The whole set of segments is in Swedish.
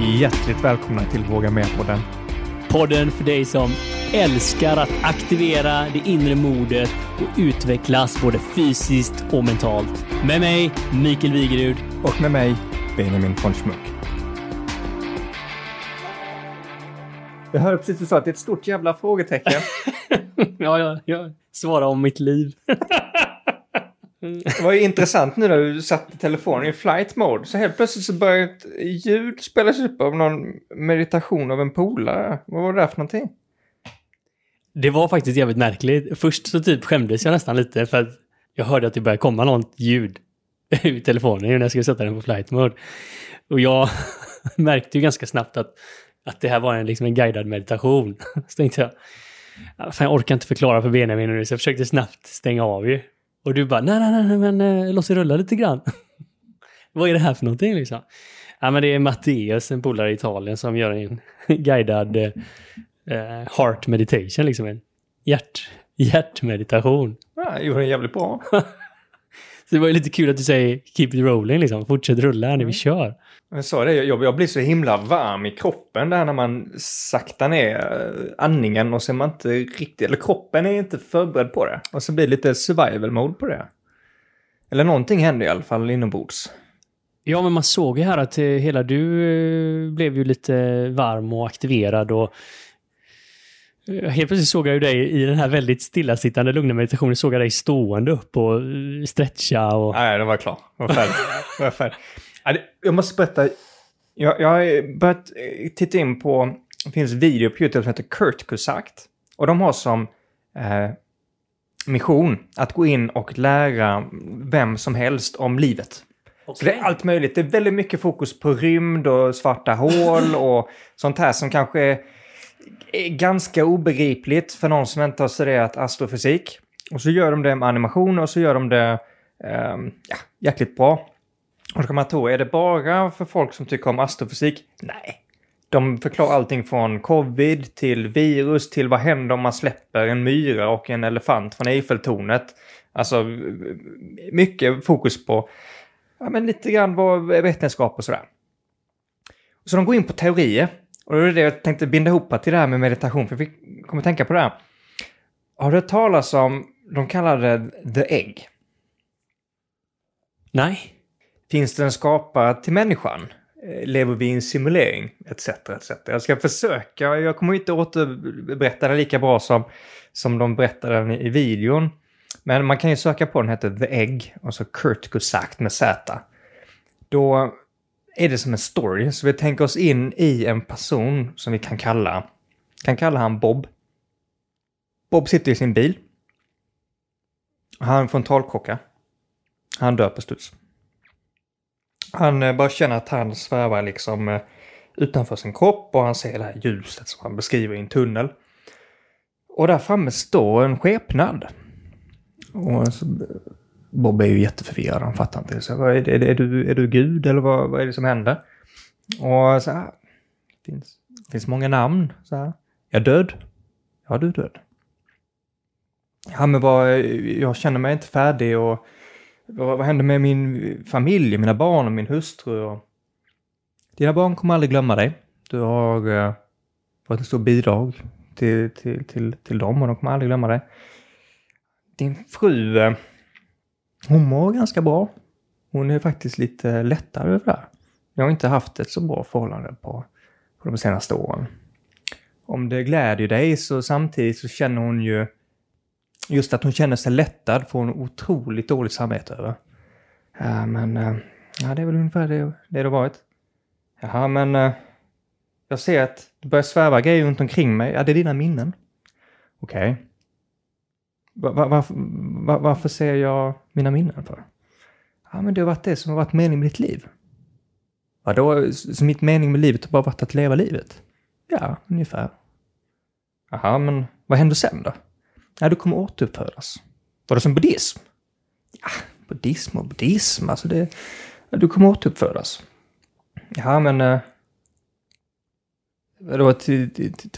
Hjärtligt välkomna till Våga Med-podden. Podden för dig som älskar att aktivera det inre modet och utvecklas både fysiskt och mentalt. Med mig, Mikael Wigerud. Och med mig, Benjamin von Schmuck. Jag hörde precis du sa att det är ett stort jävla frågetecken. ja, ja, ja. Svara om mitt liv. Det var ju intressant nu när du satte telefonen i flight mode. Så helt plötsligt så började ett ljud spelas upp av någon meditation av en polare. Vad var det där för någonting? Det var faktiskt jävligt märkligt. Först så typ skämdes jag nästan lite för att jag hörde att det började komma något ljud ur telefonen när jag skulle sätta den på flight mode. Och jag märkte ju ganska snabbt att, att det här var en, liksom en guidad meditation. Så tänkte jag, ah, fan jag orkar inte förklara för Benjamin nu så jag försökte snabbt stänga av ju. Och du bara, nej, nej, nej, men eh, låt sig rulla lite grann. Vad är det här för någonting liksom? Ja, men det är Matteus, en polare i Italien, som gör en guidad eh, eh, heart meditation, liksom en hjärt, hjärtmeditation. Ja, gjorde den jävligt bra. Så det var ju lite kul att du säger keep it rolling, liksom. Fortsätt rulla när vi Mm. kör. Jag sa det, jag, jag blir så himla varm i kroppen där när man saktar ner eh, andningen och så är man inte riktigt, eller kroppen är inte förberedd på det. Och så blir det lite survival mode på det. Eller någonting händer i alla fall inombords. Ja, men man såg ju här att eh, hela du eh, blev ju lite varm och aktiverad och Helt plötsligt såg jag ju dig i den här väldigt stillasittande lugna meditationen, såg jag dig stående upp och eh, stretcha och... Nej, det var klar. Jag var färdig. Jag, var färdig. Jag måste berätta. Jag, jag har börjat eh, titta in på, det finns video på YouTube som heter Kurt Kusakt. Och de har som eh, mission att gå in och lära vem som helst om livet. Så det är allt möjligt. Det är väldigt mycket fokus på rymd och svarta hål och sånt här som kanske är ganska obegripligt för någon som inte har studerat astrofysik. Och så gör de det med animation och så gör de det eh, ja, jäkligt bra. Och då kan man tro, är det bara för folk som tycker om astrofysik? Nej. De förklarar allting från covid till virus till vad händer om man släpper en myra och en elefant från Eiffeltornet. Alltså mycket fokus på ja, men lite grann vad vetenskap och sådär. Så de går in på teorier. Och det är det jag tänkte binda ihop till det här med meditation, för fick, kommer tänka på det här. Har du hört talas om, de kallar det the egg? Nej. Finns det en skapare till människan? Eh, Lever vi i en simulering? Etc. etc. Jag ska försöka, jag kommer inte återberätta det lika bra som, som de berättade den i, videon. Men man kan ju söka på den, heter The Egg, och så Kurt Kusakt med Z. Då är det som en story, så vi tänker oss in i en person som vi kan kalla, kan kalla han Bob. Bob sitter i sin bil. Han får en talkocka. Han dör på studs. Han eh, bara känner att han svävar liksom eh, utanför sin kropp och han ser det här ljuset som han beskriver i en tunnel. Och där framme står en skepnad. Och så, Bob är ju jätteförvirrad, han fattar inte. Så, vad är, det, är, du, är du Gud eller vad, vad är det som händer? Och så här, finns, finns många namn. Så här. Jag är död. Ja, du är död. Ja, men vad, jag känner mig inte färdig och vad, vad händer med min familj, mina barn och min hustru? Och... Dina barn kommer aldrig glömma dig. Du har eh, varit ett stort bidrag till, till, till, till dem och de kommer aldrig glömma dig. Din fru, eh, hon mår ganska bra. Hon är faktiskt lite lättare över det här. Jag har inte haft ett så bra förhållande på, på de senaste åren. Om det glädjer dig så samtidigt så känner hon ju just att hon känner sig lättad får hon otroligt dåligt samvete över. Ja, men eh, ja, det är väl ungefär det det har varit. Jaha, men eh, jag ser att det börjar sväva grejer runt omkring mig. Ja, det är dina minnen. Okej. Okay var, varför, var, varför ser jag mina minnen för? Ja, men det har varit det som har varit meningen med ditt liv. Vadå, så mitt mening med livet har bara varit att leva livet? Ja, ungefär. Jaha, men vad händer sen då? Ja, du kommer återuppfödas. Var det som buddhism? Ja, buddhism och buddhism, alltså det... Ja, du kommer återuppfödas. Ja, men... Eh, vadå, till, till, till,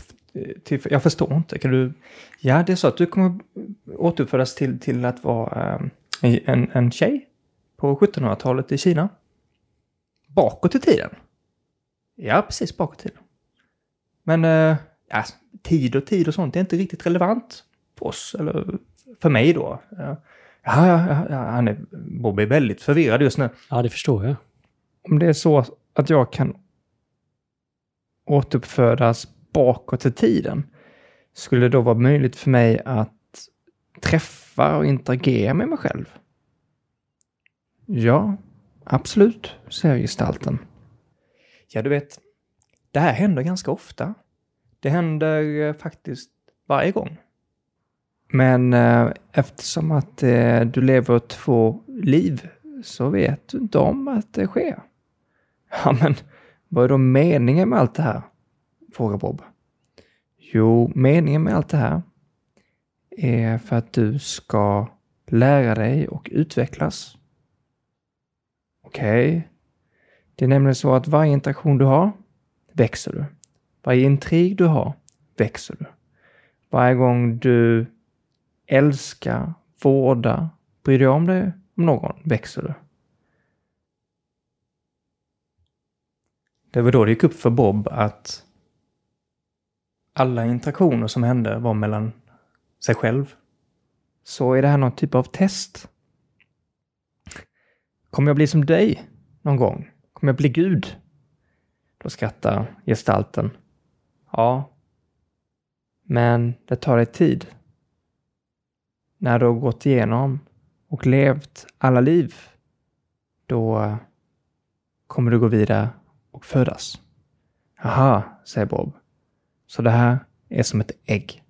till, jag förstår inte. Kan du... Ja, det är så att du kommer återuppfödas till, till att vara eh, en, en tjej på 1700-talet i Kina. Bakåt i tiden. Ja, precis bakåt i tiden. Men eh, ja, tid och tid och sånt är inte riktigt relevant för oss, eller för mig då. Ja, ja, ja, ja han är, Bob är väldigt förvirrad just nu. Ja, det förstår jag. Om det är så att jag kan återuppfödas bakåt i tiden, skulle det då vara möjligt för mig att träffa och interagera med mig själv? Ja, absolut, säger gestalten. Ja, du vet, det här händer ganska ofta. Det händer eh, faktiskt varje gång. Men eh, eftersom att eh, du lever två liv så vet du inte om att det sker. Ja, men vad är då meningen med allt det här? Frågar Bob. Jo, meningen med allt det här är för att du ska lära dig och utvecklas. Okej. Okay. Det är nämligen så att varje interaktion du har växer du. Varje intrig du har växer du. Varje gång du älskar, vårdar, bryr dig om dig om någon växer du. Det var då det gick upp för Bob att alla interaktioner som hände var mellan sig själv. Så är det här någon typ av test? Kommer jag bli som dig någon gång? Kommer jag bli Gud? Då skrattar gestalten. Ja. Men det tar dig tid. När du har gått igenom och levt alla liv, då kommer du gå vidare och födas. Aha, säger Bob. Så det här är som ett ägg.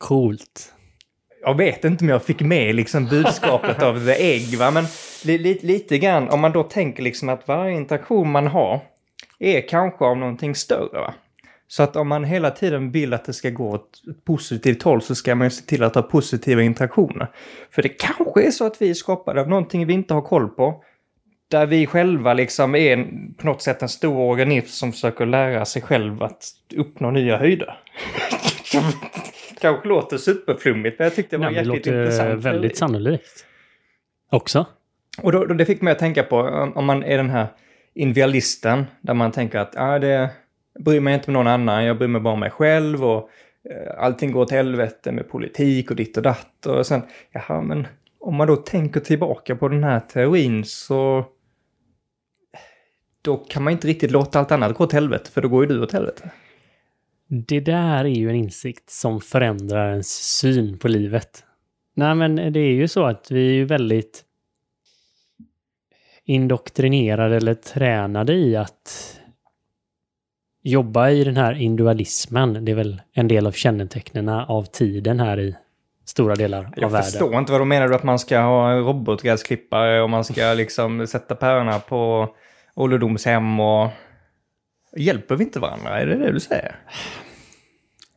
Coolt. Jag vet inte om jag fick med liksom budskapet av the ägg, va? men li, li, lite grann om man då tänker liksom att varje interaktion man har är kanske av någonting större. Va? Så att om man hela tiden vill att det ska gå åt ett positivt håll så ska man ju se till att ha positiva interaktioner. För det kanske är så att vi är skapade av någonting vi inte har koll på. Där vi själva liksom är på något sätt en stor organism som försöker lära sig själv att uppnå nya höjder. kanske låter superflummigt men jag tyckte det var Nej, jäkligt det låter intressant. väldigt sannolikt. Också. Och då, då, det fick mig att tänka på om- om man är den här individualisten där man tänker att ah, det bryr mig inte med någon annan, jag bryr mig bara om mig själv och eh, allting går åt helvete med politik och ditt och datt och sen, jaha men om man då tänker tillbaka på den här teorin så då kan man inte riktigt låta allt annat gå åt helvete för då går ju du åt helvete. Det där är ju en insikt som förändrar ens syn på livet. Nej, men det är ju så att vi är ju väldigt indoktrinerade eller tränade i att jobba i den här individualismen. Det är väl en del av kännetecknen av tiden här i stora delar av Jag världen. förstår inte vad de menar du att man ska ha en robotgräsklippare och man ska liksom sätta pärorna på ålderdomshem och... Hjälper vi inte varandra? Är det det du säger?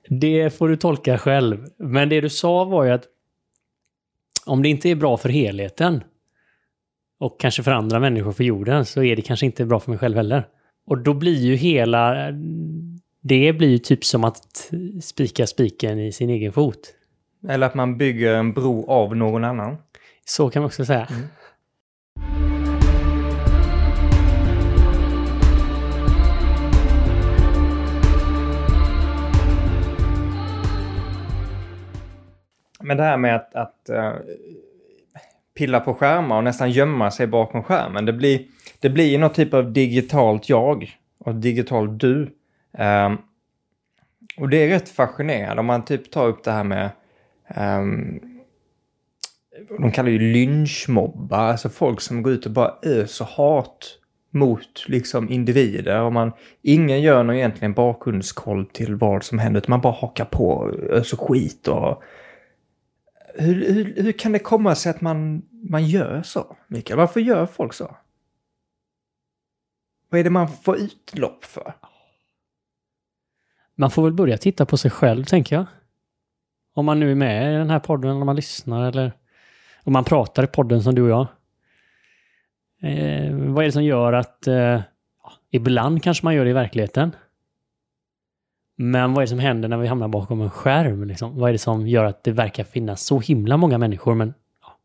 Det får du tolka själv. Men det du sa var ju att om det inte är bra för helheten och kanske för andra människor för jorden så är det kanske inte bra för mig själv heller. Och då blir ju hela... Det blir ju typ som att spika spiken i sin egen fot. Eller att man bygger en bro av någon annan? Så kan man också säga. Men det här med att, att uh, pilla på skärmar och nästan gömma sig bakom skärmen. Det blir, det blir någon typ av digitalt jag och digitalt du. Um, och det är rätt fascinerande om man typ tar upp det här med um, de kallar ju lynchmobbar, alltså folk som går ut och bara öser hat mot liksom individer och man, ingen gör någon egentligen bakgrundskoll till vad som händer, utan man bara hakar på och öser skit och hur, hur, hur kan det komma sig att man, man gör så, Mikael? Varför gör folk så? Vad är det man får utlopp för? Man får väl börja titta på sig själv, tänker jag. Om man nu är med i den här podden, om man lyssnar eller om man pratar i podden som du och jag. Eh, vad är det som gör att... Eh, ibland kanske man gör det i verkligheten. Men vad är det som händer när vi hamnar bakom en skärm? Liksom? Vad är det som gör att det verkar finnas så himla många människor, men ja,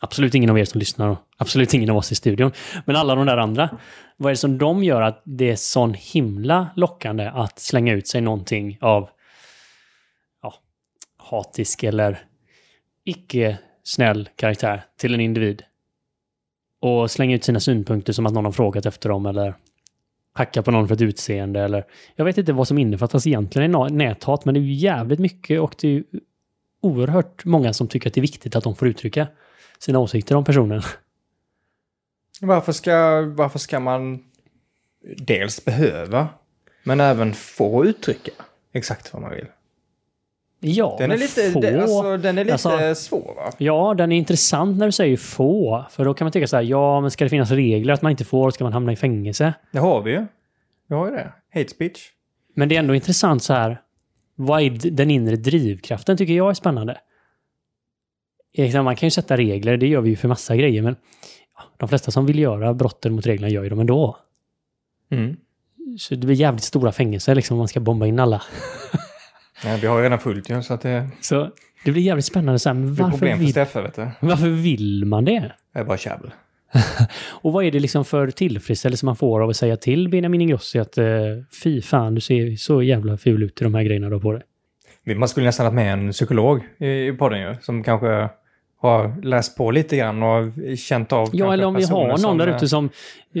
Absolut ingen av er som lyssnar och absolut ingen av oss i studion. Men alla de där andra. Vad är det som de gör att det är sån himla lockande att slänga ut sig någonting av ja, hatisk eller icke snäll karaktär till en individ? Och slänga ut sina synpunkter som att någon har frågat efter dem eller hacka på någon för ett utseende eller... Jag vet inte vad som innefattas egentligen i näthat, men det är ju jävligt mycket och det är ju oerhört många som tycker att det är viktigt att de får uttrycka sina åsikter om personen. Varför ska, varför ska man dels behöva, men även få uttrycka exakt vad man vill? Ja, Den är lite, få... det, alltså, den är lite Alltså- svår va? Ja, den är intressant när du säger få. För då kan man tycka så här, ja, men ska det finnas regler att man inte får, ska man hamna i fängelse? Det har vi ju. Vi har ju det. Hate speech. Men det är ändå intressant så här, vad är den inre drivkraften tycker jag är spännande. Liksom, Man kan ju sätta regler, det gör vi ju för massa grejer, men de flesta som vill göra brotten mot reglerna gör ju dem ändå. Mm. Så det blir jävligt stora fängelser liksom om man ska bomba in alla. Ja, vi har ju redan fullt ju, så att det Så det blir jävligt spännande blir varför problem för vill, Steffe, vet du. varför vill man det? Det är bara käbbel. Och vad är det liksom för tillfredsställelse man får av att säga till Benjamin Ingrosso att eh, fy fan, du ser så jävla ful ut i de här grejerna du har på dig. Man skulle nästan ha med en psykolog i podden ju, som kanske har läst på lite grann och känt av Ja, eller om vi har någon som, där eh, ute som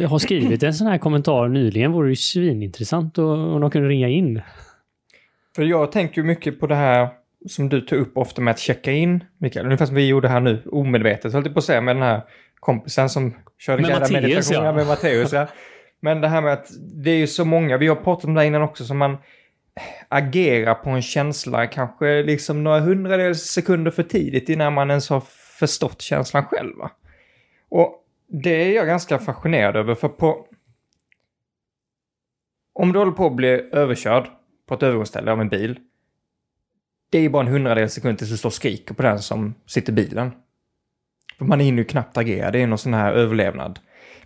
har skrivit en sån här kommentar nyligen vore det ju svinintressant och- om de kunde ringa in. För jag tänker ju mycket på det här som du tog upp ofta med att checka in, Mikael. Ungefär som vi gjorde här nu, omedvetet höll jag på att säga, med den här kompisen som körde Med Matteus, ja. Med Matteus, ja. Men det här med att det är ju så många, vi har pratat om det innan också, som man agerar på en känsla kanske liksom några hundradels sekunder för tidigt innan man ens har förstått känslan själv. Va? Och det är jag ganska fascinerad över, för på... Om du håller på att bli överkörd på ett övergångsställe av en bil. Det är ju bara en hundradels sekund tills du står och skriker på den som sitter i bilen. För man hinner ju knappt agera, det är någon sån här överlevnad.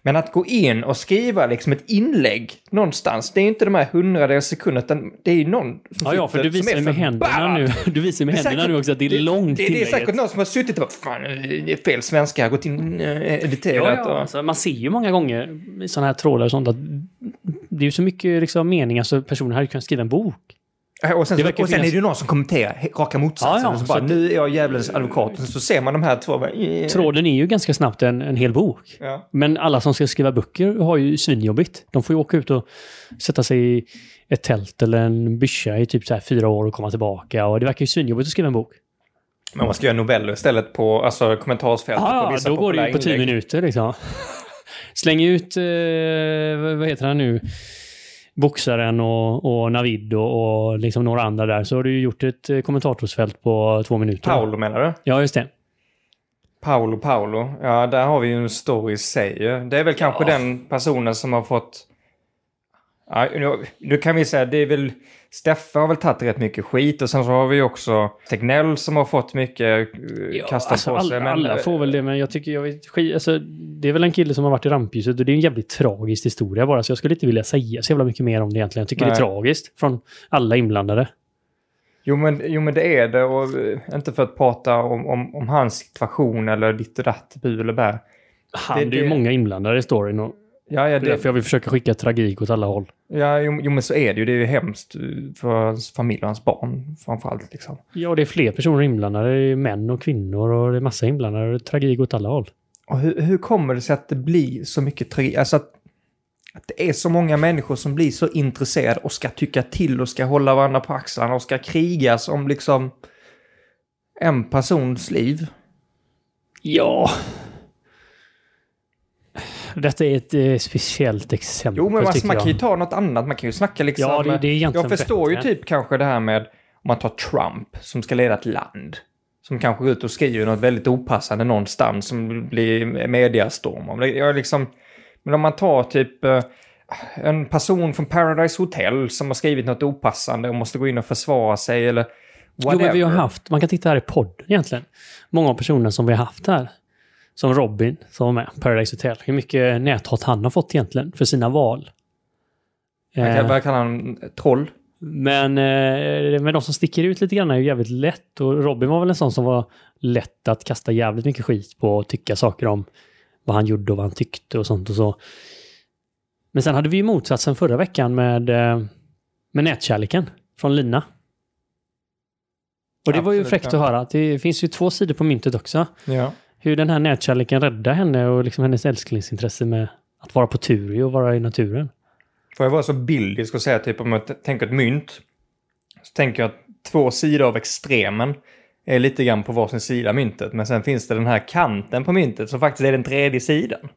Men att gå in och skriva liksom ett inlägg någonstans, det är inte de här hundradels sekunderna, utan det är ju någon som Ja, ja, för du visar med händerna nu. Du visar med Det händerna säkert- nu också att det är långt Det, det är säkert någon som har suttit och bara, fan, det är fel svenska, har gått in äh, Ja, editerat ja. och... Alltså, man ser ju många gånger i sådana här trådar och sånt att det är ju så mycket liksom, meningar så personen hade kunnat skriva en bok. Ja, Och sen, så, och sen finnas- är det ju någon som kommenterar raka motsatsen. Ja, ja, så bara, att- nu är jag djävulens advokat. Och så ser man de här två. Bara, eh. Tråden är ju ganska snabbt en, en hel bok. Ja. Men alla som ska skriva böcker har ju svinjobbigt. De får ju åka ut och sätta sig i ett tält eller en byscha i typ så här fyra år och komma tillbaka. Och det verkar ju svinjobbigt att skriva en bok. Men man ska göra noveller istället på alltså, kommentarsfältet. på Ja, vissa då går det ju på tio inlägg. minuter liksom. Släng ut, eh, vad- vad heter han nu? Boxaren och, och Navid och, och liksom några andra där. Så har du ju gjort ett eh, kommentatorsfält på två minuter. Paolo menar du? Ja, just det. Paolo Paolo. Ja, där har vi ju en story i sig. Det är väl kanske Ja. den personen som har fått... Ja, nu, nu kan vi säga, det är väl... Steffe har väl tagit rätt mycket skit och sen så har vi också Tegnell som har fått mycket ja, kastat alltså, på sig. alla, alla får väl det, men jag tycker jag vet, skit, alltså, det är väl en kille som har varit i rampljuset och det är en jävligt tragisk historia bara, så jag skulle inte vilja säga så jävla mycket mer om det egentligen. Jag tycker det är Nej. tragiskt från alla inblandade. Jo men, jo men det är det och eh, inte för att prata om, om, om hans situation eller ditt och datt, bu eller bä. Han, Det- det, är ju många inblandade i storyn och Ja, ja, det är därför jag vill försöka skicka tragik åt alla håll. ja jo, jo men så är det ju. Det är ju hemskt för hans familj och hans barn framförallt liksom. Ja, det är fler personer inblandade. Det är män och kvinnor och det är massa inblandade. Det är tragik åt alla håll. Och hur, hur kommer det sig att det blir så mycket tragik? Alltså att, att det är så många människor som blir så intresserade och ska tycka till och ska hålla varandra på axlarna och ska krigas om liksom en persons liv. Ja. Detta är ett eh, speciellt exempel. Jo, men man, man kan ju ta något annat. Man kan ju snacka liksom... Ja, det, det är egentligen Jag förstår ju bättre. typ kanske det här med om man tar Trump som ska leda ett land. Som kanske går ut och skriver något väldigt opassande någonstans som blir mediastorm. om. Jag liksom, men om man tar typ eh, en person från Paradise Hotel som har skrivit något opassande och måste gå in och försvara sig eller Jo, men vi har haft, man kan titta här i podden egentligen. Många av personerna som vi har haft här. Som Robin, som var med, Paradise Hotel. Hur mycket näthat han har fått egentligen för sina val. Vad Eh, Vad kallar han? Troll? Men, eh, men de som sticker ut lite grann är ju jävligt lätt. Och Robin var väl en sån som var lätt att kasta jävligt mycket skit på och tycka saker om vad han gjorde och vad han tyckte och sånt och så. Men sen hade vi ju motsatsen förra veckan med, eh, med nätkärleken från Lina. Och det var ju Absolut, fräckt att höra. Det finns ju två sidor på myntet också. Ja. Hur den här nätkärleken räddar henne och liksom hennes älsklingsintresse med att vara på tur och vara i naturen. Får jag vara så bildisk och säga typ om jag tänker ett mynt. Så tänker jag att två sidor av extremen är lite grann på varsin sida myntet. Men sen finns det den här kanten på myntet som faktiskt är den tredje sidan.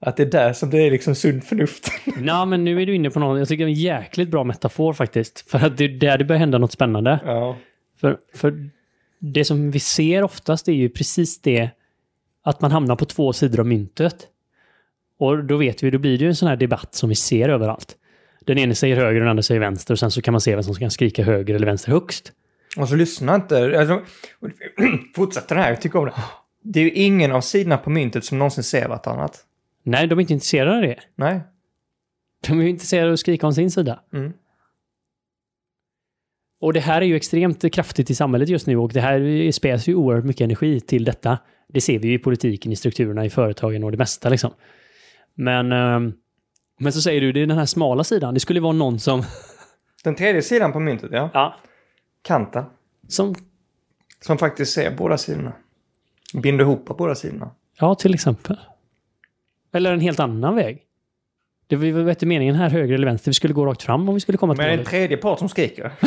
Att det är där som det är liksom sunt förnuft. Nej, men nu är du inne på något. Jag tycker det är en jäkligt bra metafor faktiskt. För att det är där det börjar hända något spännande. ja. För, för det som vi ser oftast är ju precis det att man hamnar på två sidor av myntet. Och då vet vi, då blir det ju en sån här debatt som vi ser överallt. Den ene säger höger och den andra säger vänster och sen så kan man se vem som kan skrika höger eller vänster högst. Och så lyssna inte. Alltså, fortsätter den här, jag tycker om det. Det är ju ingen av sidorna på myntet som någonsin ser vartannat. Nej, de är inte intresserade av det. Nej. De är ju intresserade av att skrika om sin sida. Mm. Och det här är ju extremt kraftigt i samhället just nu och det här späs ju oerhört mycket energi till detta. Det ser vi ju i politiken, i strukturerna, i företagen och det mesta liksom. Men, ehm, men så säger du, det är den här smala sidan. Det skulle vara någon som, Den tredje sidan på myntet, ja. ja, Kanten. som, Som faktiskt ser båda sidorna. Binder ihop på båda sidorna. ja till exempel. Eller en helt annan väg. Det var ju inte meningen här, höger eller vänster. Vi skulle gå rakt fram om vi skulle komma till Men det är en målet. tredje part som skriker.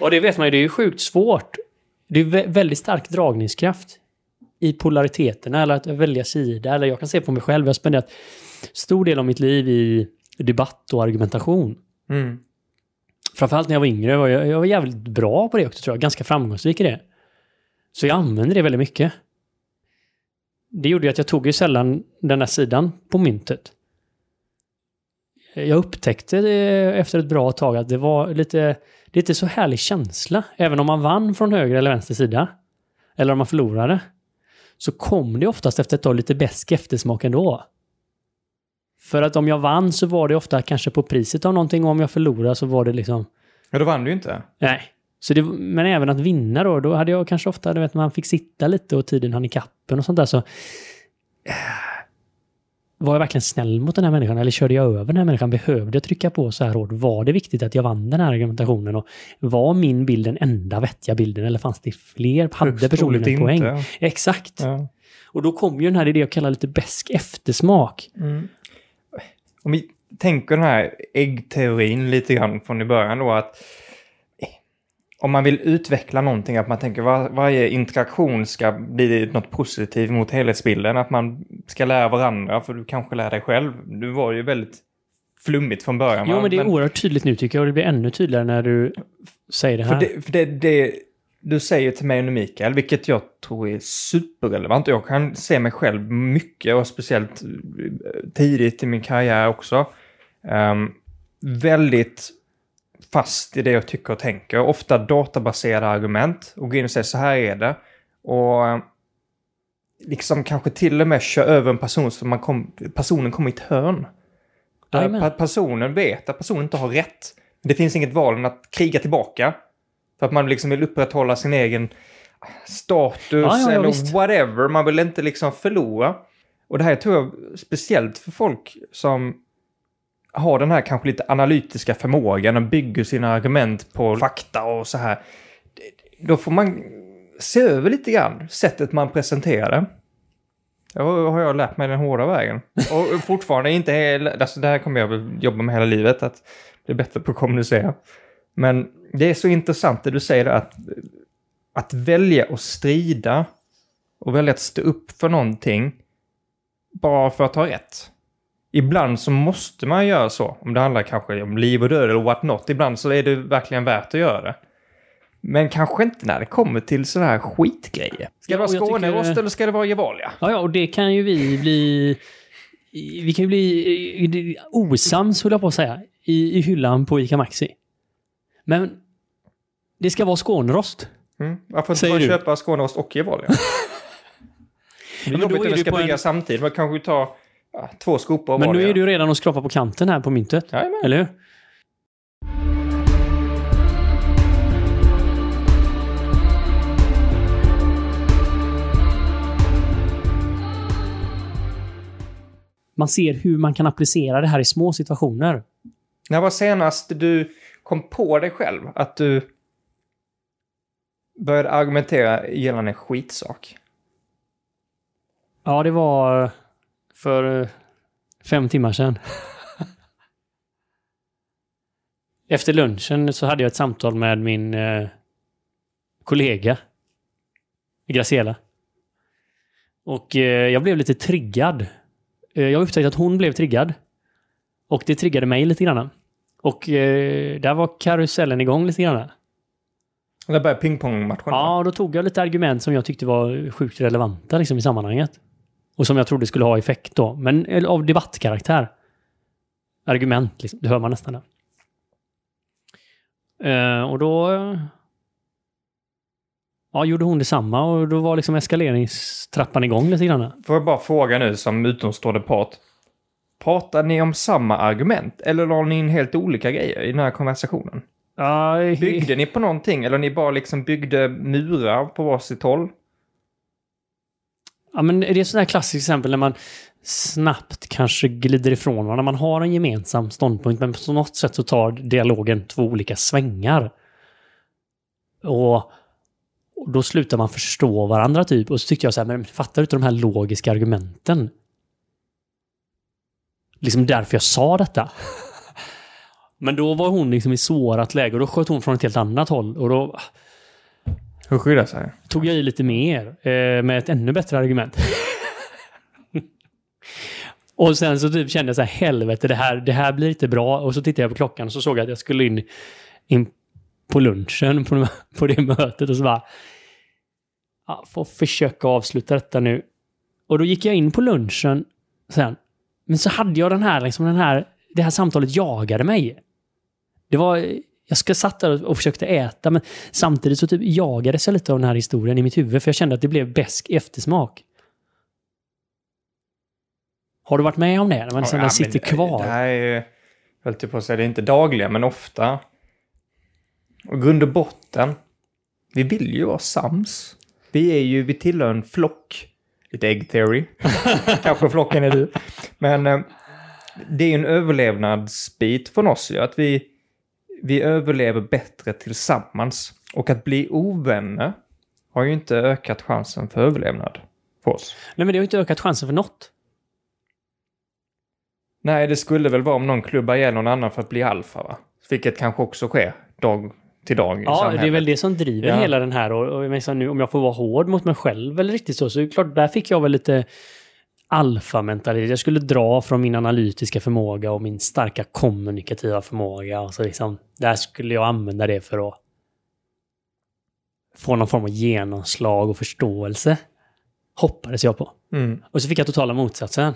Och det vet man ju, det är ju sjukt svårt. Det är vä- väldigt stark dragningskraft i polariteterna eller att välja sida. Eller jag kan se på mig själv, jag har spenderat stor del av mitt liv i debatt och argumentation. Mm. Framförallt när jag var yngre var jag, jag var jävligt bra på det också tror jag. Ganska framgångsrik i det. Så jag använde det väldigt mycket. Det gjorde ju att jag tog ju sällan den här sidan på myntet. Jag upptäckte efter ett bra tag att det var lite, lite så härlig känsla. Även om man vann från höger eller vänster sida. Eller om man förlorade. Så kom det oftast efter ett tag lite besk eftersmak ändå. För att om jag vann så var det ofta kanske på priset av någonting och om jag förlorade så var det liksom Ja, då vann du ju inte. Nej. Så det, men även att vinna då, då hade jag kanske ofta, du vet, man fick sitta lite och tiden hann i kappen och sånt där så... eh, Var jag verkligen snäll mot den här människan eller körde jag över den här människan? Behövde jag trycka på så här hårt? Var det viktigt att jag vann den här argumentationen? Och var min bild den enda vettiga bilden eller fanns det fler? Hade personen en poäng? inte. Exakt. Ja. Och då kom ju den här det jag kallar lite besk eftersmak. Mm. Om vi tänker den här äggteorin lite grann från i början då att om man vill utveckla någonting, att man tänker var, varje interaktion ska bli något positivt mot helhetsbilden, att man ska lära varandra, för du kanske lär dig själv. Du var ju väldigt flummigt från början. Jo, va? men det är oerhört tydligt nu tycker jag och det blir ännu tydligare när du säger det För, här. det, för det, det du säger till mig nu Mikael, vilket jag tror är superrelevant. Jag kan se mig själv mycket och speciellt eh, tidigt i min karriär också. Ehm, väldigt fast i det jag tycker och tänker. Ofta databaserade argument och gå in och säga så här är det. Och liksom kanske till och med köra över en person så man kom, personen kommer i ett hörn. Där personen vet att personen inte har rätt. Det finns inget val än att kriga tillbaka. För att man liksom vill upprätthålla sin egen status ja, ja, eller visst. whatever. Man vill inte liksom förlora. Och det här tror jag speciellt för folk som har den här kanske lite analytiska förmågan och bygger sina argument på fakta och så här. Då får man se över lite grann sättet man presenterar det. Har jag lärt mig den hårda vägen. Och fortfarande inte, hela, alltså det här kommer jag jobba med hela livet, att bli bättre på att kommunicera. Men det är så intressant det du säger att, att välja att strida och välja att stå upp för någonting bara för att ha rätt. Ibland så måste man göra så, om det handlar kanske om liv och död eller what not. Ibland så är det verkligen värt att göra det. Men kanske inte när det kommer till sådana här skitgrejer. Ska det vara jag tycker- Skånerost eller ska det vara Gevalia? Ja, ja, och det kan ju vi bli... Vi kan ju bli osams, höll jag på att säga, i, i hyllan på ICA Maxi. Men det ska vara Skånerost. Mm. Varför inte bara du? köpa Skånerost och Gevalia? Det är jobbigt om vi ska bygga en- samtidigt. Man kanske tar ja, två skopor Men nu är du redan och skrapar på kanten här på myntet. Jajamän. Eller hur? Man ser hur man kan applicera det här i små situationer. När var senast du kom på dig själv att du började argumentera gällande en skitsak? Ja, det var för eh, fem timmar sedan. Efter lunchen så hade jag ett samtal med min eh, kollega Graciela. Och eh, jag blev lite triggad. Eh, jag upptäckte att hon blev triggad. Och det triggade mig lite grann. Och där var karusellen igång lite grann. Eller började pingpongmatchen? Ja, då tog jag lite argument som jag tyckte var sjukt relevanta liksom, i sammanhanget. Och som jag trodde skulle ha effekt då. Men av debattkaraktär. Argument, liksom. det hör man nästan där. Eh, och då... eh, Ja, gjorde hon detsamma och då var liksom eskaleringstrappan igång lite grann. Får jag bara fråga nu som utomstående part. Pratar ni om samma argument eller la ni in helt olika grejer i den här konversationen? Ja, Byggde ni på någonting eller ni bara liksom byggde murar på varsitt håll? Ja, men det är ett här klassiskt exempel när man snabbt kanske glider ifrån varandra. Man har en gemensam ståndpunkt, men på något sätt så tar dialogen två olika svängar. Och, och då slutar man förstå varandra typ. Och så tyckte jag så här, men fattar du inte de här logiska argumenten? Liksom därför jag sa detta. Men då var hon liksom i sårat läge och då sköt hon från ett helt annat håll. Och då hur skyddar sig? tog jag i lite mer eh, med ett ännu bättre argument. och sen så typ kände jag så här, helvete, det här, det här blir inte bra. Och så tittade jag på klockan och så såg jag att jag skulle in, in på lunchen på, på det mötet och så bara... Ja, får försöka avsluta detta nu. Och då gick jag in på lunchen sen. Men så hade jag den här, liksom den här, det här samtalet jagade mig. Det var, jag ska satt där och försökte äta, men samtidigt så typ jagades jag lite av den här historien i mitt huvud, för jag kände att det blev besk eftersmak. Har du varit med om det? När man liksom, den sitter kvar? Det här är, jag höll typ på att säga, det är inte dagliga, men ofta. Och grund och botten, vi vill ju vara sams. Vi är ju, vi tillhör en flock. Lite egg theory. Kanske flocken är du. Men eh, det är ju en överlevnadsbit från oss ju, att vi, vi överlever bättre tillsammans. Och att bli ovänner har ju inte ökat chansen för överlevnad för oss. Nej, men det har ju inte ökat chansen för något. Nej, det skulle väl vara om någon klubbar ihjäl någon annan för att bli alfa, va? Vilket kanske också sker dag till dag i Ja, samhället. det är väl det som driver Ja. hela den här. Och, och jag menar, nu, om jag får vara hård mot mig själv eller riktigt så, så är det klart, där fick jag väl lite alfamentalitet. Jag skulle dra från min analytiska förmåga och min starka kommunikativa förmåga. Och så liksom, där skulle jag använda det för att få någon form av genomslag och förståelse. Hoppades jag på. Mm. Och så fick jag totala motsatsen.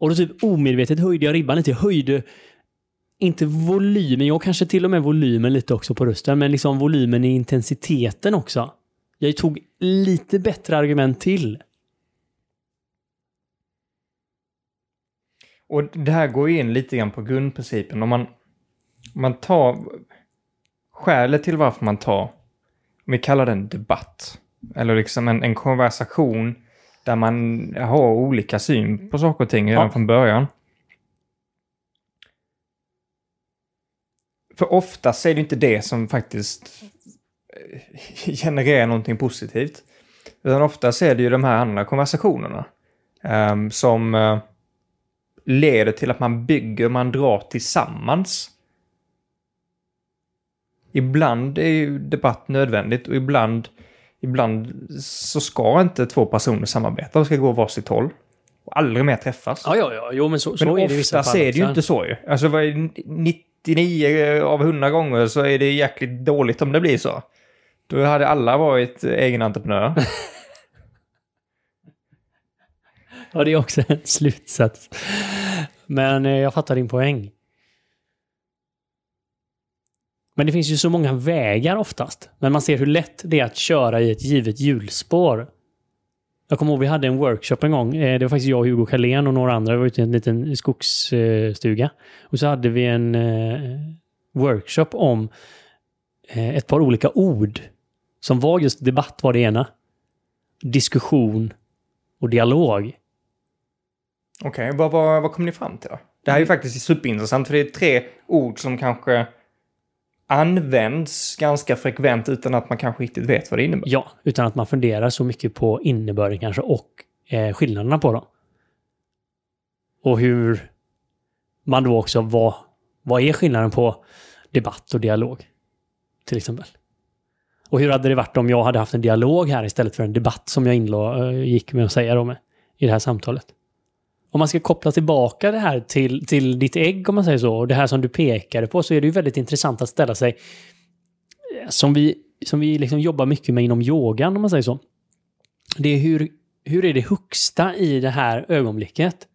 Och då typ omedvetet höjde jag ribban lite. Jag höjde inte volymen, jag kanske till och med volymen lite också på rösten, men liksom volymen i intensiteten också. Jag tog lite bättre argument till. Och det här går ju in lite grann på grundprincipen. Om man, om man tar... Skälet till varför man tar, om vi kallar det en debatt, eller liksom en, en konversation där man har olika syn på saker och ting redan Ja. från början. För oftast är det inte det som faktiskt eh, genererar någonting positivt. Utan oftast är det ju de här andra konversationerna ehm, som eh, leder till att man bygger, man drar tillsammans. Ibland är ju debatt nödvändigt och ibland, ibland så ska inte två personer samarbeta. De ska gå varsitt håll. Och aldrig mer träffas. Ja, ja, ja. Jo, men så, Men så är det i vissa fall. är det ju inte så ju. Alltså vad är 99 av 100 gånger så är det jäkligt dåligt om det blir så. Då hade alla varit egen entreprenör. Ja, det är också en slutsats. Men eh, jag fattar din poäng. Men det finns ju så många vägar oftast. Men man ser hur lätt det är att köra i ett givet hjulspår. Jag kommer ihåg vi hade en workshop en gång. Eh, det var faktiskt jag, Hugo Carlén och några andra. Vi var ute i en liten skogsstuga. Och så hade vi en eh, workshop om ett par olika ord. Som var just debatt var det ena. Diskussion och dialog. Okej, vad, vad, vad kom ni fram till då? Det här är ju faktiskt superintressant för det är tre ord som kanske används ganska frekvent utan att man kanske riktigt vet vad det innebär. Ja, utan att man funderar så mycket på innebörden kanske och eh, skillnaderna på dem. Och hur man då också, vad, vad är skillnaden på debatt och dialog? Till exempel. Och hur hade det varit om jag hade haft en dialog här istället för en debatt som jag inlå, eh, gick med att säga då med, i det här samtalet? Om man ska koppla tillbaka det här till, till ditt ägg, om man säger så, och det här som du pekade på, så är det ju väldigt intressant att ställa sig, eh, som vi, som vi liksom jobbar mycket med inom yogan, om man säger så. Det är hur, hur är det högsta i det här ögonblicket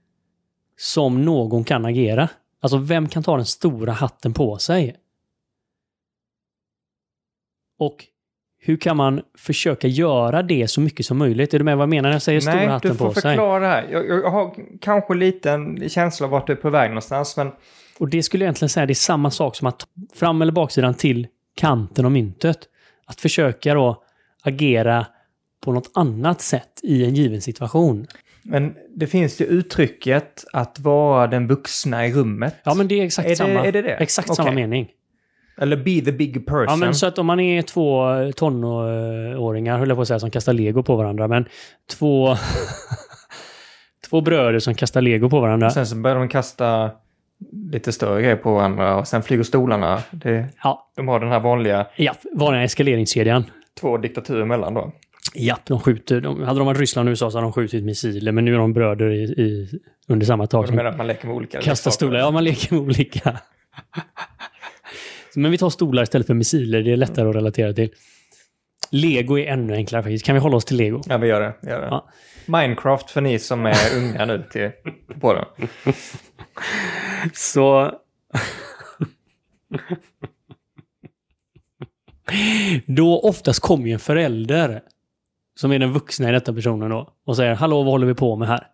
som någon kan agera? Alltså, vem kan ta den stora hatten på sig? Och hur kan man försöka göra det så mycket som möjligt? Är du med vad jag menar när jag säger stora Nej, hatten du får på sig? förklara det här. Jag, jag har kanske lite en känsla av vart du är på väg någonstans, men Och det skulle jag egentligen säga, det är samma sak som att fram eller baksidan till kanten av myntet. Att försöka då agera på något annat sätt i en given situation. Men det finns ju uttrycket att vara den vuxna i rummet. Ja, men det är exakt Är det- samma. är det det? Exakt samma Okej. mening. Eller be the big person. Ja, men så att om man är två tonåringar, höll jag på att säga, som kastar lego på varandra, men två... två bröder som kastar lego på varandra. Sen så börjar de kasta lite större grejer på varandra och sen flyger stolarna. Det, Ja, de har den här vanliga ja, vanliga eskaleringskedjan. två diktaturer emellan då. Ja, de skjuter. De, hade de varit Ryssland och USA så hade de skjutit missiler, men nu är de bröder i, i, under samma tak. Och du menar att man leker med olika Kasta leksaker? stolar. Ja, man leker med olika. Men vi tar stolar istället för missiler. Det är lättare att relatera till. Lego är ännu enklare faktiskt. Kan vi hålla oss till lego? Ja, vi gör det. Gör det. Ja. Minecraft för ni som är unga nu till, på den. Så... då oftast kommer ju en förälder som är den vuxna i detta personen då och säger Hallå, vad håller vi på med här?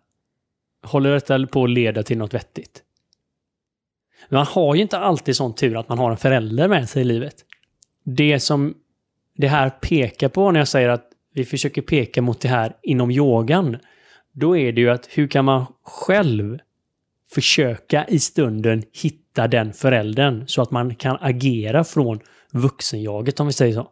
Håller detta på att leda till något vettigt? Man har ju inte alltid sån tur att man har en förälder med sig i livet. Det som det här pekar på när jag säger att vi försöker peka mot det här inom yogan, då är det ju att hur kan man själv försöka i stunden hitta den föräldern så att man kan agera från vuxenjaget om vi säger så.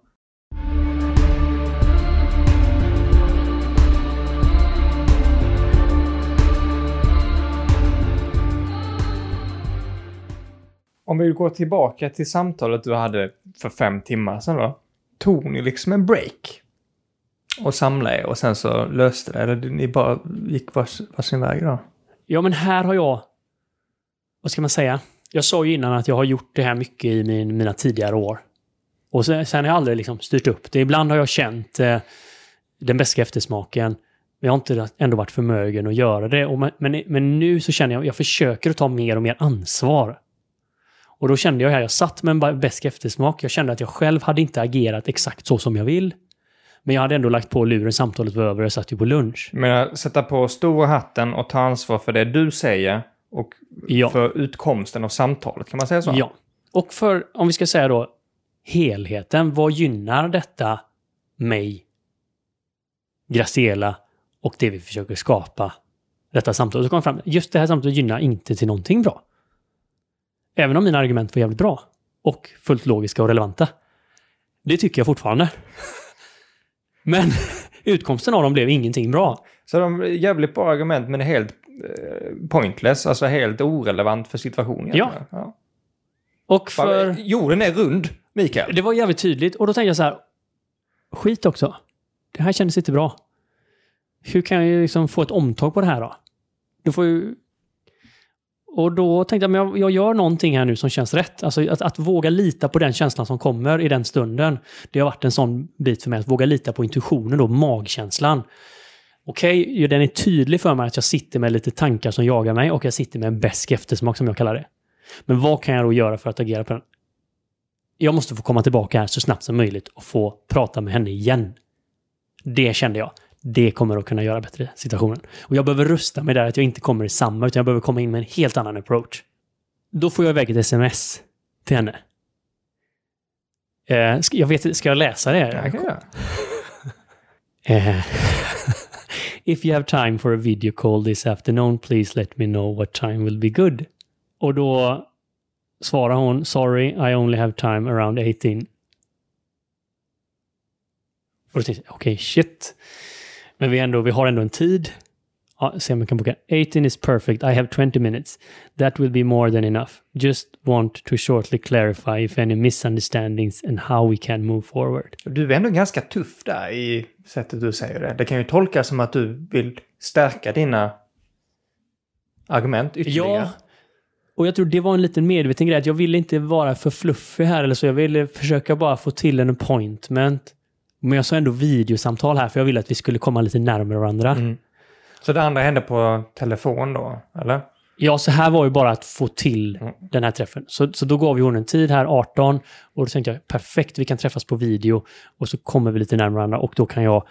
Om vi går tillbaka till samtalet du hade för fem timmar sedan då. Tog ni liksom en break? Och samlade er och sen så löste det? Eller ni bara gick vars, varsin väg då? Ja, men här har jag... Vad ska man säga? Jag sa ju innan att jag har gjort det här mycket i min, mina tidigare år. Och sen, sen har jag aldrig liksom styrt upp det. Ibland har jag känt eh, den bästa eftersmaken. Men jag har inte ändå varit förmögen att göra det. Och men, men, men nu så känner jag att jag försöker att ta mer och mer ansvar. Och då kände jag här, jag satt med en besk eftersmak. Jag kände att jag själv hade inte agerat exakt så som jag vill. Men jag hade ändå lagt på luren, samtalet var över och jag satt ju på lunch. Jag menar, sätta på stora hatten och ta ansvar för det du säger och Ja. för utkomsten av samtalet, kan man säga så? Ja. Och för, om vi ska säga då, helheten. Vad gynnar detta mig, Graciela och det vi försöker skapa? Detta samtal. Så kom fram, just det här samtalet gynnar inte till någonting bra. Även om mina argument var jävligt bra. Och fullt logiska och relevanta. Det tycker jag fortfarande. Men utkomsten av dem blev ingenting bra. Så de är jävligt bra argument men är helt eh, pointless, alltså helt orelevant för situationen. Ja. ja. Och för... Bara, Jorden är rund, Mikael. Det var jävligt tydligt och då tänkte jag så här. Skit också. Det här kändes inte bra. Hur kan jag liksom få ett omtag på det här då? Du får ju... Och då tänkte jag, men jag, jag gör någonting här nu som känns rätt. Alltså att, att våga lita på den känslan som kommer i den stunden. Det har varit en sån bit för mig, att våga lita på intuitionen då, magkänslan. Okej, okay, den är tydlig för mig att jag sitter med lite tankar som jagar mig och jag sitter med en besk eftersmak som jag kallar det. Men vad kan jag då göra för att agera på den? jag måste få komma tillbaka här så snabbt som möjligt och få prata med henne igen. Det kände jag det kommer att kunna göra bättre situationen. Och jag behöver rusta mig där att jag inte kommer i samma, utan jag behöver komma in med en helt annan approach. Då får jag iväg ett sms till henne. Eh, ska, jag vet ska jag läsa det? Ja. Eh, If you have time for a video call this afternoon, please let me know what time will be good. Och då svarar hon, sorry, I only have time around 18. Och då tänkte jag, okej, okay, shit. Men vi, ändå, vi har ändå en tid. Se om vi kan boka. 18 is perfect. I have 20 minutes. That will be more than enough. Just want to shortly clarify if any misunderstandings and how we can move forward. Du är ändå ganska tuff där i sättet du säger det. Det kan ju tolkas som att du vill stärka dina argument ytterligare. Ja, och jag tror det var en liten medveten grej. Att jag ville inte vara för fluffig här eller så. Jag ville försöka bara få till en appointment. Men jag sa ändå videosamtal här för jag ville att vi skulle komma lite närmare varandra. Mm. Så det andra hände på telefon då, eller? Ja, så här var ju bara att få till Mm. den här träffen. Så, så då gav vi hon en tid här, 18, och då tänkte jag perfekt, vi kan träffas på video och så kommer vi lite närmare varandra och då kan jag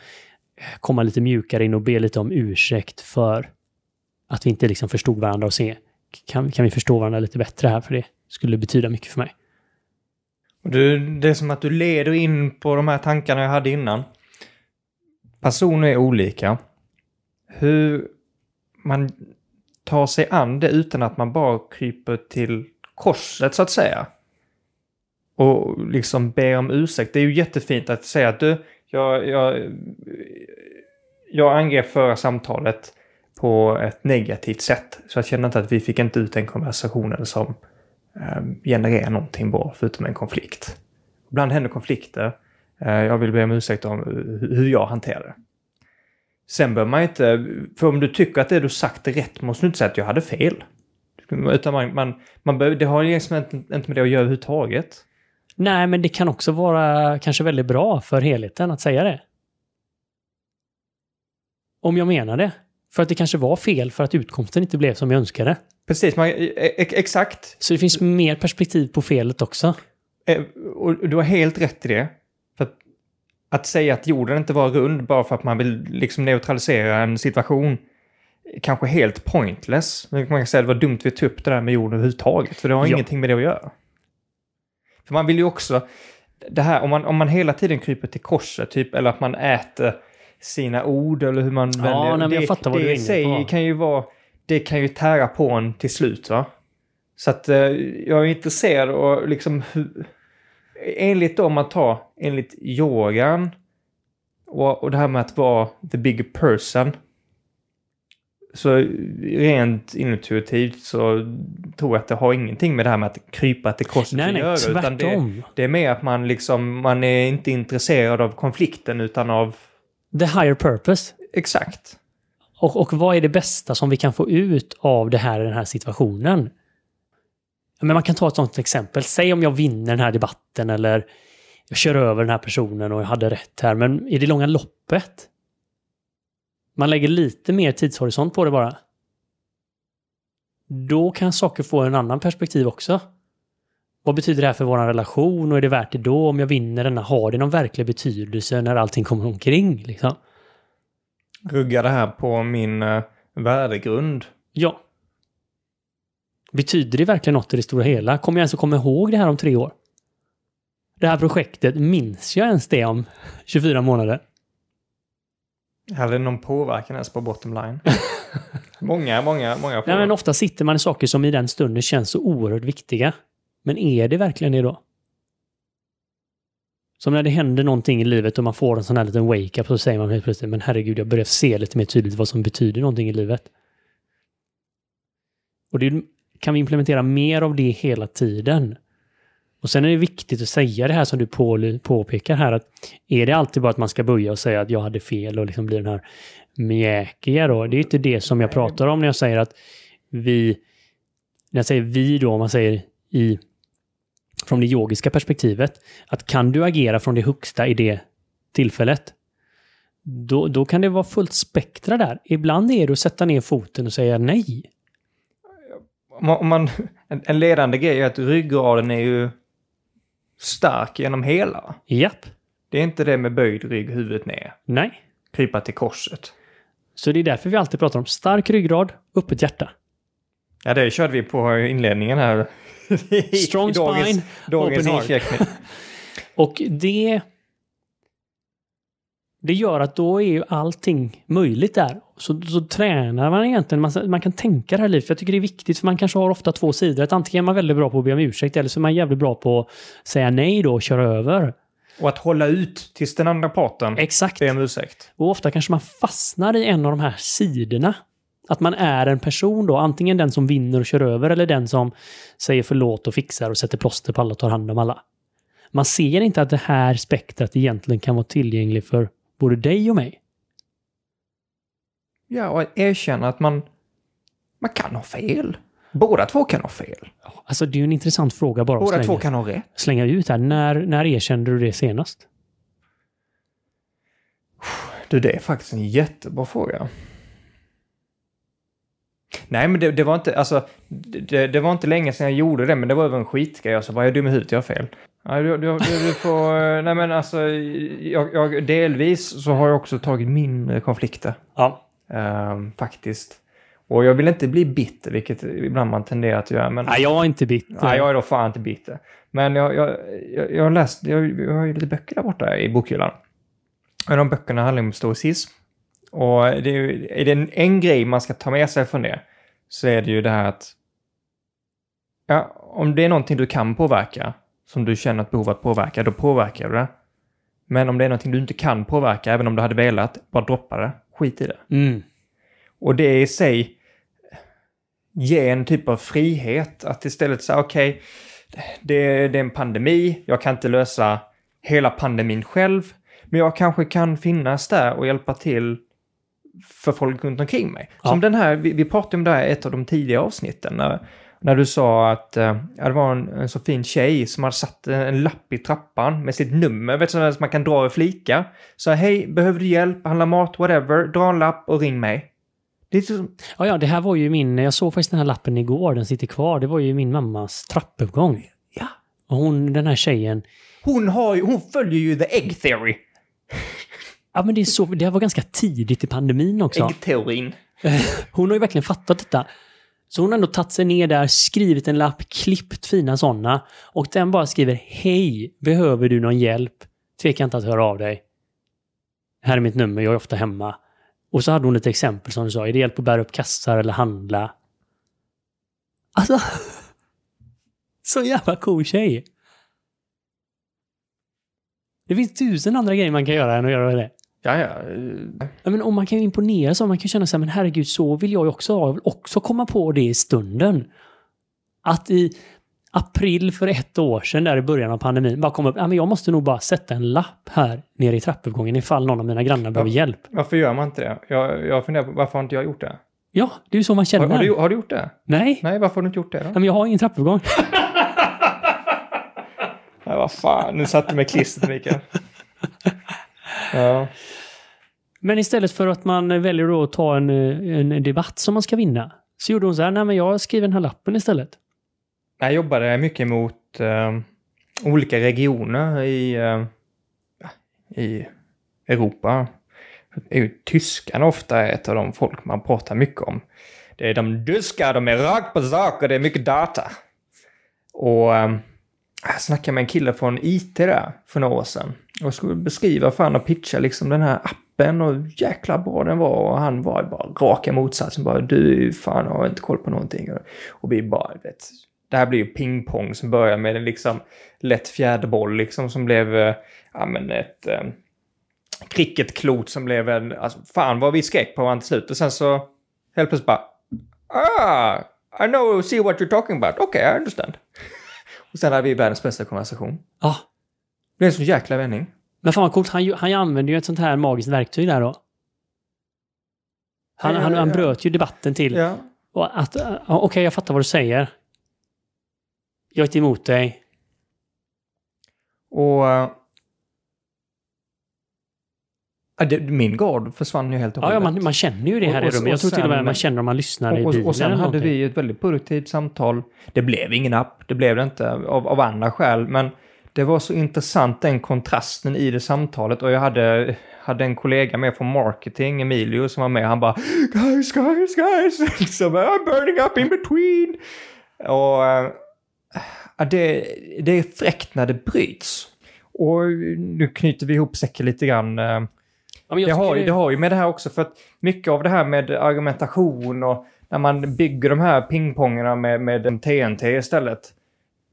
komma lite mjukare in och be lite om ursäkt för att vi inte liksom förstod varandra och se, kan, kan vi förstå varandra lite bättre här? För det skulle betyda mycket för mig. Du, det är som att du leder in på de här tankarna jag hade innan. Personer är olika. Hur man tar sig an det utan att man bara kryper till korset så att säga. Och liksom ber om ursäkt. Det är ju jättefint att säga att du, jag, jag, jag angrep förra samtalet på ett negativt sätt. Så jag känner inte att vi fick inte ut den konversationen som Ehm, generera någonting bra förutom en konflikt. Ibland händer konflikter. Ehm, jag vill be om ursäkt om hur jag hanterar det. Sen behöver man inte, för om du tycker att det du sagt är rätt måste du inte säga att jag hade fel. Utan man, man, man behöver, det har liksom inte, inte med det att göra överhuvudtaget. Nej, men det kan också vara kanske väldigt bra för helheten att säga det. Om jag menar det. För att det kanske var fel för att utkomsten inte blev som jag önskade. Precis, man, e- e- exakt. Så det finns mer perspektiv på felet också. Eh, Och du har helt rätt i det. För att, att säga att jorden inte var rund bara för att man vill liksom neutralisera en situation kanske helt pointless. Man kan säga att det var dumt vi tog upp det där med jorden överhuvudtaget. För det har Ja. ingenting med det att göra. För man vill ju också... Det här, om man, om man hela tiden kryper till korset, typ, eller att man äter sina ord eller hur man Ja, väljer. nej, men jag det, fattar vad det du är i sig kan ju vara... Det kan ju tära på en till slut, va? Så att eh, jag är intresserad och liksom hur, enligt om man tar enligt yogan och, och det här med att vara the bigger person. Så rent intuitivt så tror jag att det har ingenting med det här med att krypa till korset Nej, att nej, göra. Utan det, tvärtom. det är mer att man liksom, man är inte intresserad av konflikten utan av The higher purpose. exakt. Och, och vad är det bästa som vi kan få ut av det här den här situationen? Men man kan ta ett sånt exempel. Säg om jag vinner den här debatten eller jag kör över den här personen och jag hade rätt här. Men i det långa loppet, man lägger lite mer tidshorisont på det bara. Då kan saker få en annan perspektiv också. Vad betyder det här för vår relation och är det värt det då om jag vinner denna? Har det någon verklig betydelse när allting kommer omkring? Liksom? Rugga det här på min uh, värdegrund. Ja. Betyder det verkligen något i det stora hela? Kommer jag ens att komma ihåg det här om tre år? Det här projektet, minns jag ens det om 24 månader? Hade det någon påverkan ens på bottom line? många, många, många Nej, men ofta sitter man i saker som i den stunden känns så oerhört viktiga. Men är det verkligen det då? Som när det händer någonting i livet och man får en sån här liten wake-up så säger man helt plötsligt men herregud, jag börjar se lite mer tydligt vad som betyder någonting i livet. Och det kan vi implementera mer av det hela tiden. Och sen är det viktigt att säga det här som du på, påpekar här att är det alltid bara att man ska börja och säga att jag hade fel och liksom bli den här mjäkiga då? Det är inte det som jag pratar om när jag säger att vi, när jag säger vi då, om man säger i från det yogiska perspektivet, att kan du agera från det högsta i det tillfället, då, då kan det vara fullt spektra där. Ibland är det att sätta ner foten och säga nej. Om man, om man, en, en ledande grej är att ryggraden är ju stark genom hela. Japp. Det är inte det med böjd rygg, huvudet ner. Nej. krypa till korset. Så det är därför vi alltid pratar om stark ryggrad, öppet hjärta. Ja, det körde vi på inledningen här. Strong dagens, spine, dagens open heart. Och det... Det gör att då är ju allting möjligt där. Så, så tränar man egentligen, man, man kan tänka det här livet. Jag tycker det är viktigt, för man kanske har ofta två sidor. Att antingen är man väldigt bra på att be om ursäkt, eller så är man jävligt bra på att säga nej då och köra över. Och att hålla ut tills den andra parten Exakt. ber om ursäkt. Och ofta kanske man fastnar i en av de här sidorna. Att man är en person då, antingen den som vinner och kör över eller den som säger förlåt och fixar och sätter plåster på alla och tar hand om alla. Man ser inte att det här spektrat egentligen kan vara tillgängligt för både dig och mig. Ja, och erkänna att man, man kan ha fel. Båda två kan ha fel. Alltså det är ju en intressant fråga bara Båda två slänga, kan ha rätt. slänga ut här. När, när erkände du det senast? Du, det är faktiskt en jättebra fråga. Nej, men det, det var inte, alltså, det, det var inte länge sedan jag gjorde det, men det var över en skitgrej. Jag sa bara, jag dum i huvudet, jag har fel. Ja, du, du, du, du får, nej men alltså, jag, jag, delvis så har jag också tagit mindre konflikter. Ja. Ehm, faktiskt. Och jag vill inte bli bitter, vilket ibland man tenderar att göra. Men, Nej, jag är inte bitter. Nej, jag är då fan inte bitter. Men jag, jag, jag, jag har läst, jag, jag har ju lite böcker där borta i bokhyllan. Och de böckerna handlar om stoicism. Och det är, är det en, en grej man ska ta med sig från det, så är det ju det här att ja, om det är någonting du kan påverka, som du känner ett behov att påverka, då påverkar du det. Men om det är någonting du inte kan påverka, även om du hade velat, bara droppa det. Skit i det. Mm. Och det i sig ger en typ av frihet att istället säga okej, det, det är en pandemi, jag kan inte lösa hela pandemin själv, men jag kanske kan finnas där och hjälpa till för folk runt omkring mig. Ja. Som den här, vi, vi pratade om det här i ett av de tidiga avsnitten, när, när du sa att eh, det var en, en så fin tjej som hade satt en, en lapp i trappan med sitt nummer, vet du, som man kan dra över flikar. Så hej, behöver du hjälp, handla mat, whatever, dra en lapp och ring mig. Det är så, Ja, ja, det här var ju min... Jag såg faktiskt den här lappen igår, den sitter kvar. Det var ju min mammas trappuppgång. ja. Och hon, den här tjejen... Hon, har hon följer ju the egg theory. Ja, men det, är så, det var ganska tidigt i pandemin också. Äggteorin. Hon har ju verkligen fattat detta. Så hon har ändå tagit sig ner där, skrivit en lapp, klippt fina sådana. Och den bara skriver Hej, behöver du någon hjälp? Tveka inte att höra av dig. Här är mitt nummer, jag är ofta hemma. Och så hade hon ett exempel som du sa, är det hjälp att bära upp kassar eller handla? Alltså, så jävla cool tjej. Det finns tusen andra grejer man kan göra än att göra det. Ja, ja. Ja, men om man kan ju imponera så, man kan känna så här, men herregud, så vill jag ju också ha. Jag vill också komma på det i stunden. Att i april för ett år sedan, där i början av pandemin, bara komma upp, ja, men jag måste nog bara sätta en lapp här nere i trappuppgången ifall någon av mina grannar behöver hjälp. Varför gör man inte det? Jag, jag funderar på varför har inte jag gjort det? Ja, det är ju så man Har, känner. har, du, har du gjort det? Nej, Nej, varför har du inte gjort det då? Ja, men jag har ingen trappuppgång. Nej, vad fan. Nu satte du med klistret, Mikael. Ja. Men istället för att man väljer då att ta en, en debatt som man ska vinna, så gjorde hon så här, nej men jag skriver den här lappen istället. Jag jobbade mycket mot eh, olika regioner i, eh, i Europa. är tyskarna ofta ett av de folk man pratar mycket om. Det är de tyska, de är rakt på sak och det är mycket data. Och eh, jag snackade med en kille från IT där för några år sedan. Och skulle beskriva fan och pitcha liksom den här appen och jäkla bra den var. Och han var bara raka motsatsen. Bara du fan har inte koll på någonting. Och vi bara, vet, det här blir ju pingpong som börjar med en liksom lätt fjäderboll liksom som blev, eh, ja men ett eh, cricketklot som blev en, alltså fan vad vi skrek på varandra till slut. Och sen så helt plötsligt bara, ah, I know, see what you're talking about. Okay, I understand. Och sen hade vi världens bästa konversation. Ja, Det blev en sån jäkla vändning. men fan vad coolt. Han, han använder ju ett sånt här magiskt verktyg där då. Han, Ja, han, han bröt ju debatten till Ja. och att, okej jag fattar vad du säger. Jag är inte emot dig. Och... eh, ja, det, min gard försvann ju helt och Ja, ja hållet. man, man känner ju det här Och- i rummet. och Jag tror till och med sen- man känner om man lyssnar i och, bilen och, och sen eller hade vi ett väldigt produktivt samtal. Det blev ingen app, det blev det inte av, av andra skäl, men det var så intressant den kontrasten i det samtalet och jag hade, hade en kollega med från marketing, Emilio, som var med. Han bara guys, guys, guys, liksom, I'm burning up in between. Och äh, det, det är fräckt när det bryts. Och nu knyter vi ihop säcken lite grann. Ja, det, har, ju- det har ju med det här också, för att mycket av det här med argumentation och när man bygger de här pingpongerna med, med en TNT istället.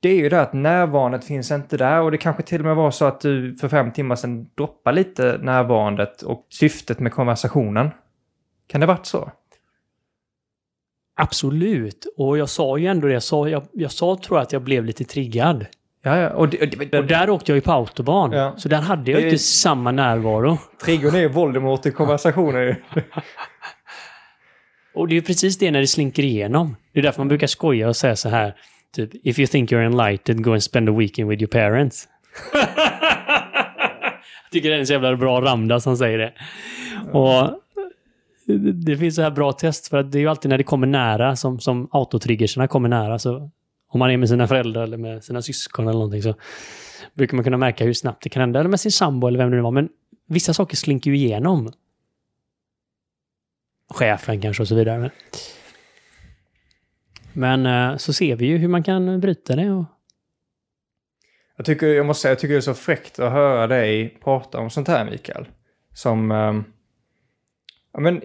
Det är ju det att närvarandet finns inte där och det kanske till och med var så att du för fem timmar sedan droppade lite närvarandet och syftet med konversationen. Kan det varit så? Absolut. Och jag sa ju ändå det. Jag sa, jag, jag sa tror jag att jag blev lite triggad. Ja, ja. Och, det, och det, Och där åkte jag ju på autobahn. Ja. Så där hade jag Det- inte samma närvaro. triggern är ju Voldemort i konversationer. Och det är ju precis det när det slinker igenom. Det är därför man brukar skoja och säga så här. Typ, if you think you're enlightened, go and spend a weekend with your parents. jag tycker det är en så jävla bra ramda som säger det. Och det- det finns så här bra test för att det är ju alltid när det kommer nära som, som autotriggerserna kommer nära. Så om man är med sina föräldrar eller med sina syskon eller någonting så brukar man kunna märka hur snabbt det kan hända. Eller med sin sambo eller vem det nu var. Men vissa saker slinker ju igenom. Chefen kanske och så vidare. Men eh, så ser vi ju hur man kan bryta det. Och... Jag, tycker, jag måste säga, jag tycker det är så fräckt att höra dig prata om sånt här, Mikael. Som... Um, ja, men,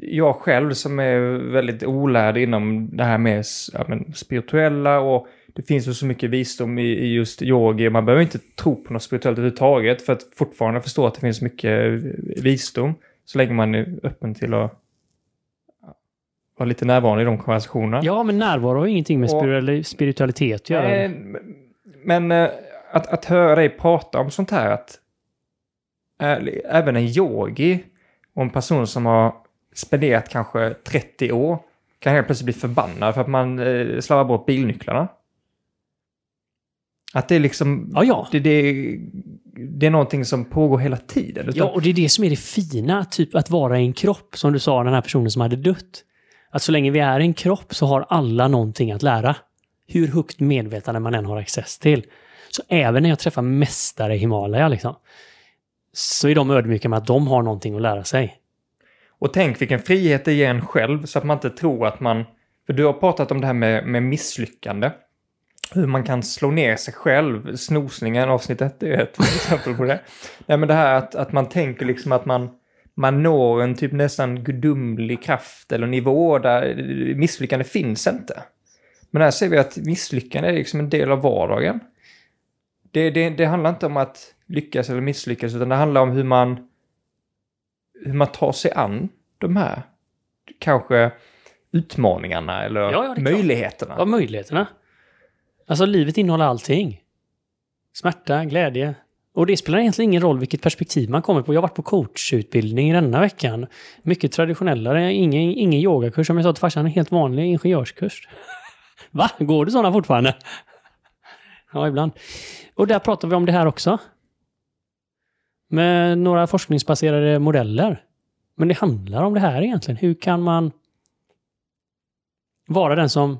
jag själv som är väldigt olärd inom det här med ja, men, spirituella och det finns ju så mycket visdom i, i just yogi. Man behöver inte tro på något spirituellt överhuvudtaget för att fortfarande förstå att det finns mycket visdom. Så länge man är öppen till att vara lite närvarande i de konversationerna. Ja, men närvaro har ju ingenting med Och- spiritual- spiritualitet att göra. Men- men eh, att, att höra dig prata om sånt här, att även en yogi och en person som har spenderat kanske 30 år kan helt plötsligt bli förbannad för att man eh, slarvar bort bilnycklarna. Att det är liksom... Ja, ja. Det, det, det är någonting som pågår hela tiden. Utan, Ja, och det är det som är det fina, typ att vara i en kropp, som du sa, den här personen som hade dött. Att så länge vi är i en kropp så har alla någonting att lära. Hur högt medvetande man än har access till. Så även när jag träffar mästare i Himalaya, liksom, så är de ödmjuka med att de har någonting att lära sig. Och tänk vilken frihet det ger en själv så att man inte tror att man... För du har pratat om det här med, med misslyckande. Hur man kan slå ner sig själv. Snosningen avsnitt ett är ett exempel på det. Nej men det här att, att man tänker liksom att man, man når en typ nästan gudomlig kraft eller nivå där misslyckande finns inte. Men här ser vi att misslyckande är liksom en del av vardagen. Det, det, det handlar inte om att lyckas eller misslyckas utan det handlar om hur man hur man tar sig an de här kanske utmaningarna eller Ja, ja, möjligheterna. Av möjligheterna. Alltså livet innehåller allting. Smärta, glädje. Och det spelar egentligen ingen roll vilket perspektiv man kommer på. Jag har varit på coachutbildning denna veckan. Mycket traditionellare, ingen, ingen yogakurs. Som jag sa till farsan, en helt vanlig ingenjörskurs. Va? Går det sådana fortfarande? ja, ibland. Och där pratar vi om det här också. Med några forskningsbaserade modeller. Men det handlar om det här egentligen. Hur kan man vara den som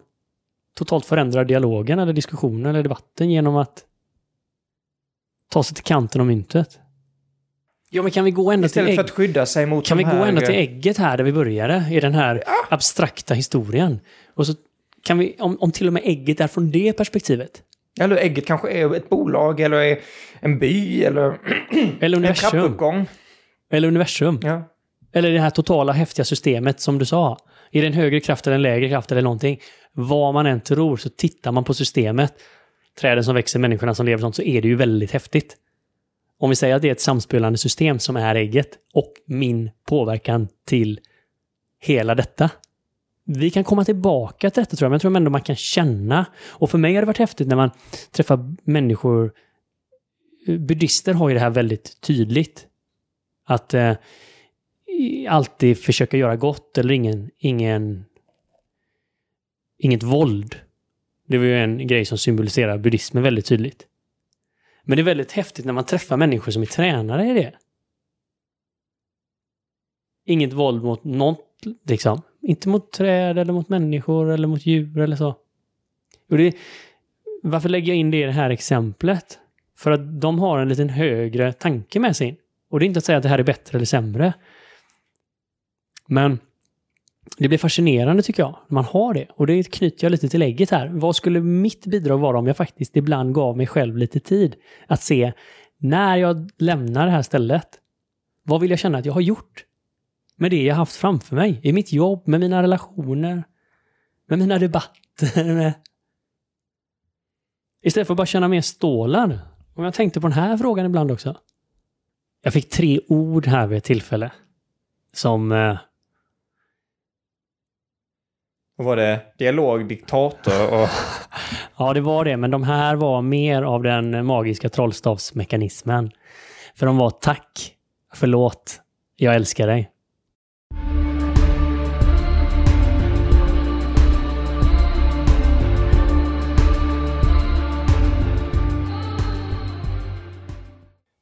totalt förändrar dialogen eller diskussionen eller debatten genom att ta sig till kanten av myntet. Ja, men kan vi gå ända till, ägg... för att skydda sig mot kan vi gå ända till ägget här där vi började? I den här abstrakta historien. Och så kan vi, om, om till och med ägget är från det perspektivet. Eller ägget kanske är ett bolag eller är en by eller Eller en trappuppgång. Eller universum. Ja. Eller det här totala häftiga systemet som du sa. Är det en högre kraft eller en lägre kraft eller någonting? Vad man än tror så tittar man på systemet, träden som växer, människorna som lever sånt, så är det ju väldigt häftigt. Om vi säger att det är ett samspelande system som är ägget och min påverkan till hela detta. Vi kan komma tillbaka till detta tror jag, men jag tror ändå man kan känna. Och för mig har det varit häftigt när man träffar människor. Buddhister har ju det här väldigt tydligt. Att eh, alltid försöka göra gott eller ingen, ingen, inget våld. Det var ju en grej som symboliserar buddhismen väldigt tydligt. Men det är väldigt häftigt när man träffar människor som är tränare i det. Inget våld mot något, liksom. Inte mot träd eller mot människor eller mot djur eller så. Och det, varför lägger jag in det i det här exemplet? För att de har en liten högre tanke med sig. Och det är inte att säga att det här är bättre eller sämre. Men det blir fascinerande tycker jag, när man har det. Och det knyter jag lite till ägget här. Vad skulle mitt bidrag vara om jag faktiskt ibland gav mig själv lite tid att se när jag lämnar det här stället, vad vill jag känna att jag har gjort? Med det jag haft framför mig, i mitt jobb, med mina relationer, med mina debatter. Med... Istället för att bara känna mer stålar. Och jag tänkte på den här frågan ibland också. Jag fick tre ord här vid ett tillfälle. Som... Eh... var det dialog, diktator och... ja, det var det. Men de här var mer av den magiska trollstavsmekanismen. För de var tack, förlåt, jag älskar dig.